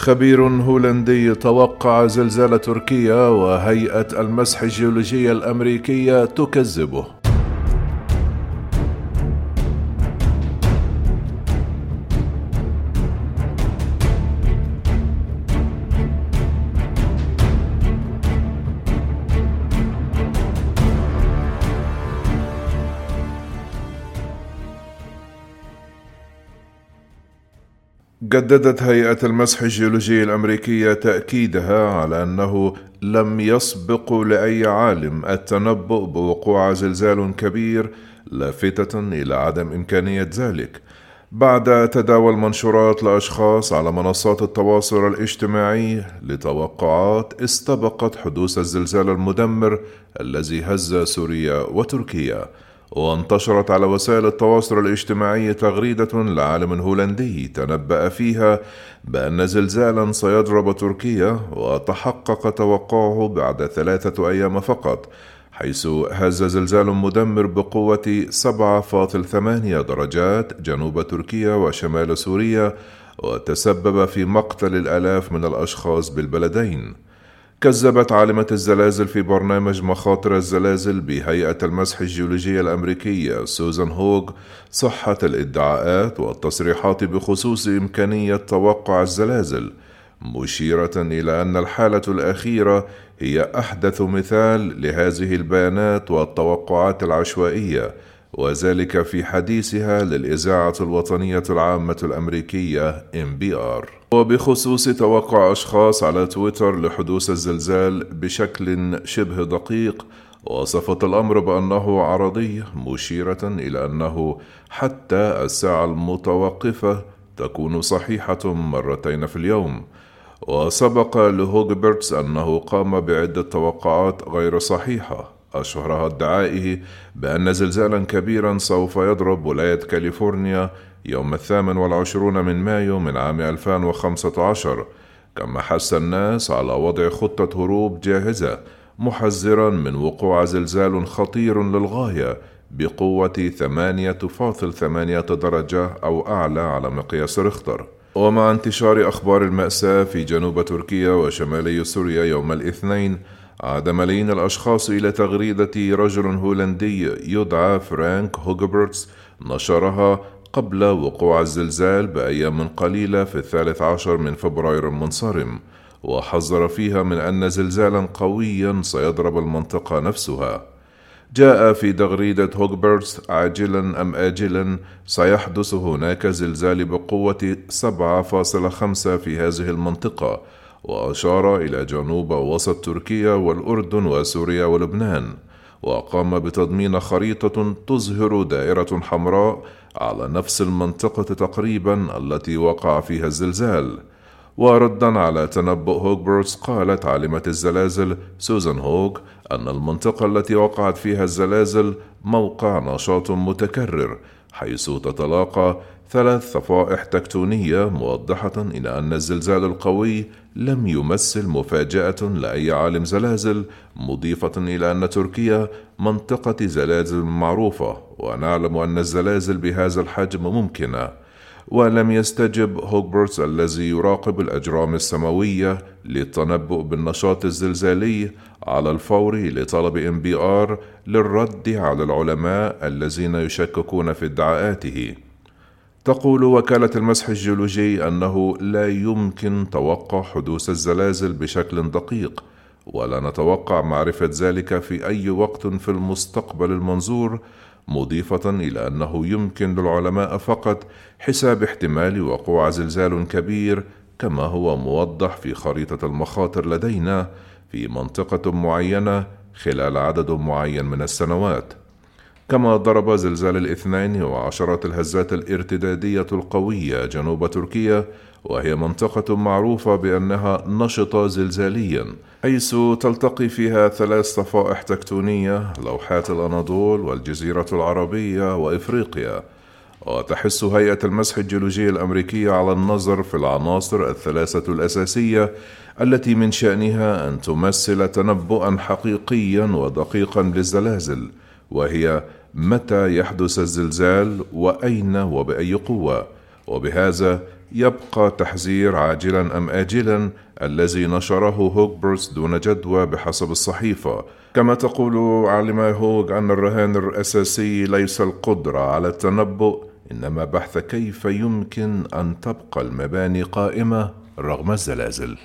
خبير هولندي توقع زلزال تركيا وهيئة المسح الجيولوجية الأمريكية تكذبه. جددت هيئة المسح الجيولوجي الأمريكية تأكيدها على أنه لم يسبق لأي عالم التنبؤ بوقوع زلزال كبير لافتة إلى عدم إمكانية ذلك. بعد تداول منشورات لأشخاص على منصات التواصل الاجتماعي لتوقعات استبقت حدوث الزلزال المدمر الذي هز سوريا وتركيا. وانتشرت على وسائل التواصل الاجتماعي تغريدة لعالم هولندي تنبأ فيها بأن زلزالا سيضرب تركيا وتحقق توقعه بعد ثلاثة أيام فقط حيث هز زلزال مدمر بقوة 7.8 درجات جنوب تركيا وشمال سوريا وتسبب في مقتل الآلاف من الأشخاص بالبلدين. كذبت عالمة الزلازل في برنامج مخاطر الزلازل بهيئة المسح الجيولوجية الأمريكية. سوزان هوغ صحة الإدعاءات والتصريحات بخصوص إمكانية توقع الزلازل مشيرة إلى أن الحالة الأخيرة هي أحدث مثال لهذه البيانات والتوقعات العشوائية وذلك في حديثها للإذاعة الوطنية العامة الأمريكية NPR وبخصوص توقع أشخاص على تويتر لحدوث الزلزال بشكل شبه دقيق وصفت الأمر بأنه عرضي مشيرة إلى أنه حتى الساعة المتوقفة تكون صحيحة مرتين في اليوم. وسبق لهوجبرتس أنه قام بعدة توقعات غير صحيحة. أشهرها ادعائه بأن زلزالا كبيرا سوف يضرب ولاية كاليفورنيا يوم الثامن والعشرون من مايو من عام 2015 كما حث الناس على وضع خطة هروب جاهزة محذرا من وقوع زلزال خطير للغاية بقوة 8.8 درجة أو أعلى على مقياس ريختر. ومع انتشار أخبار المأساة في جنوب تركيا وشمالي سوريا يوم الاثنين عاد ملايين الأشخاص إلى تغريدة رجل هولندي يدعى فرانك هوجبرتس نشرها قبل وقوع الزلزال بأيام قليلة في الثالث عشر من فبراير المنصرم وحذر فيها من أن زلزالا قويا سيضرب المنطقة نفسها. جاء في تغريدة هوجبرتس عاجلا أم آجلا سيحدث هناك زلزال بقوة 7.5 في هذه المنطقة وأشار إلى جنوب ووسط تركيا والأردن وسوريا ولبنان وقام بتضمين خريطة تظهر دائرة حمراء على نفس المنطقة تقريبا التي وقع فيها الزلزال. وردا على تنبؤ هوغبرتس قالت عالمة الزلازل سوزان هوغ أن المنطقة التي وقعت فيها الزلازل موقع نشاط متكرر حيث تتلاقى ثلاث صفائح تكتونية موضحة إلى أن الزلزال القوي لم يمثل مفاجأة لأي عالم زلازل مضيفة إلى أن تركيا منطقة زلازل معروفة ونعلم أن الزلازل بهذا الحجم ممكنة. ولم يستجب هوغربيتس الذي يراقب الأجرام السماوية للتنبؤ بالنشاط الزلزالي على الفور لطلب NPR للرد على العلماء الذين يشككون في ادعاءاته. تقول وكالة المسح الجيولوجي أنه لا يمكن توقع حدوث الزلازل بشكل دقيق ولا نتوقع معرفة ذلك في أي وقت في المستقبل المنظور مضيفة إلى أنه يمكن للعلماء فقط حساب احتمال وقوع زلزال كبير كما هو موضح في خريطة المخاطر لدينا في منطقة معينة خلال عدد معين من السنوات. كما ضرب زلزال الاثنين وعشرات الهزات الارتدادية القوية جنوب تركيا وهي منطقة معروفة بأنها نشطة زلزاليا حيث تلتقي فيها ثلاث صفائح تكتونية لوحات الأناضول والجزيرة العربية وإفريقيا. وتحث هيئة المسح الجيولوجي الأمريكية على النظر في العناصر الثلاثة الأساسية التي من شأنها أن تمثل تنبؤا حقيقيا ودقيقا للزلازل وهي متى يحدث الزلزال وأين وبأي قوة؟ وبهذا يبقى تحذير عاجلا أم آجلا الذي نشره هوغبرس دون جدوى بحسب الصحيفة. كما تقول عالمة هوغ أن الرهان الأساسي ليس القدرة على التنبؤ إنما بحث كيف يمكن أن تبقى المباني قائمة رغم الزلازل.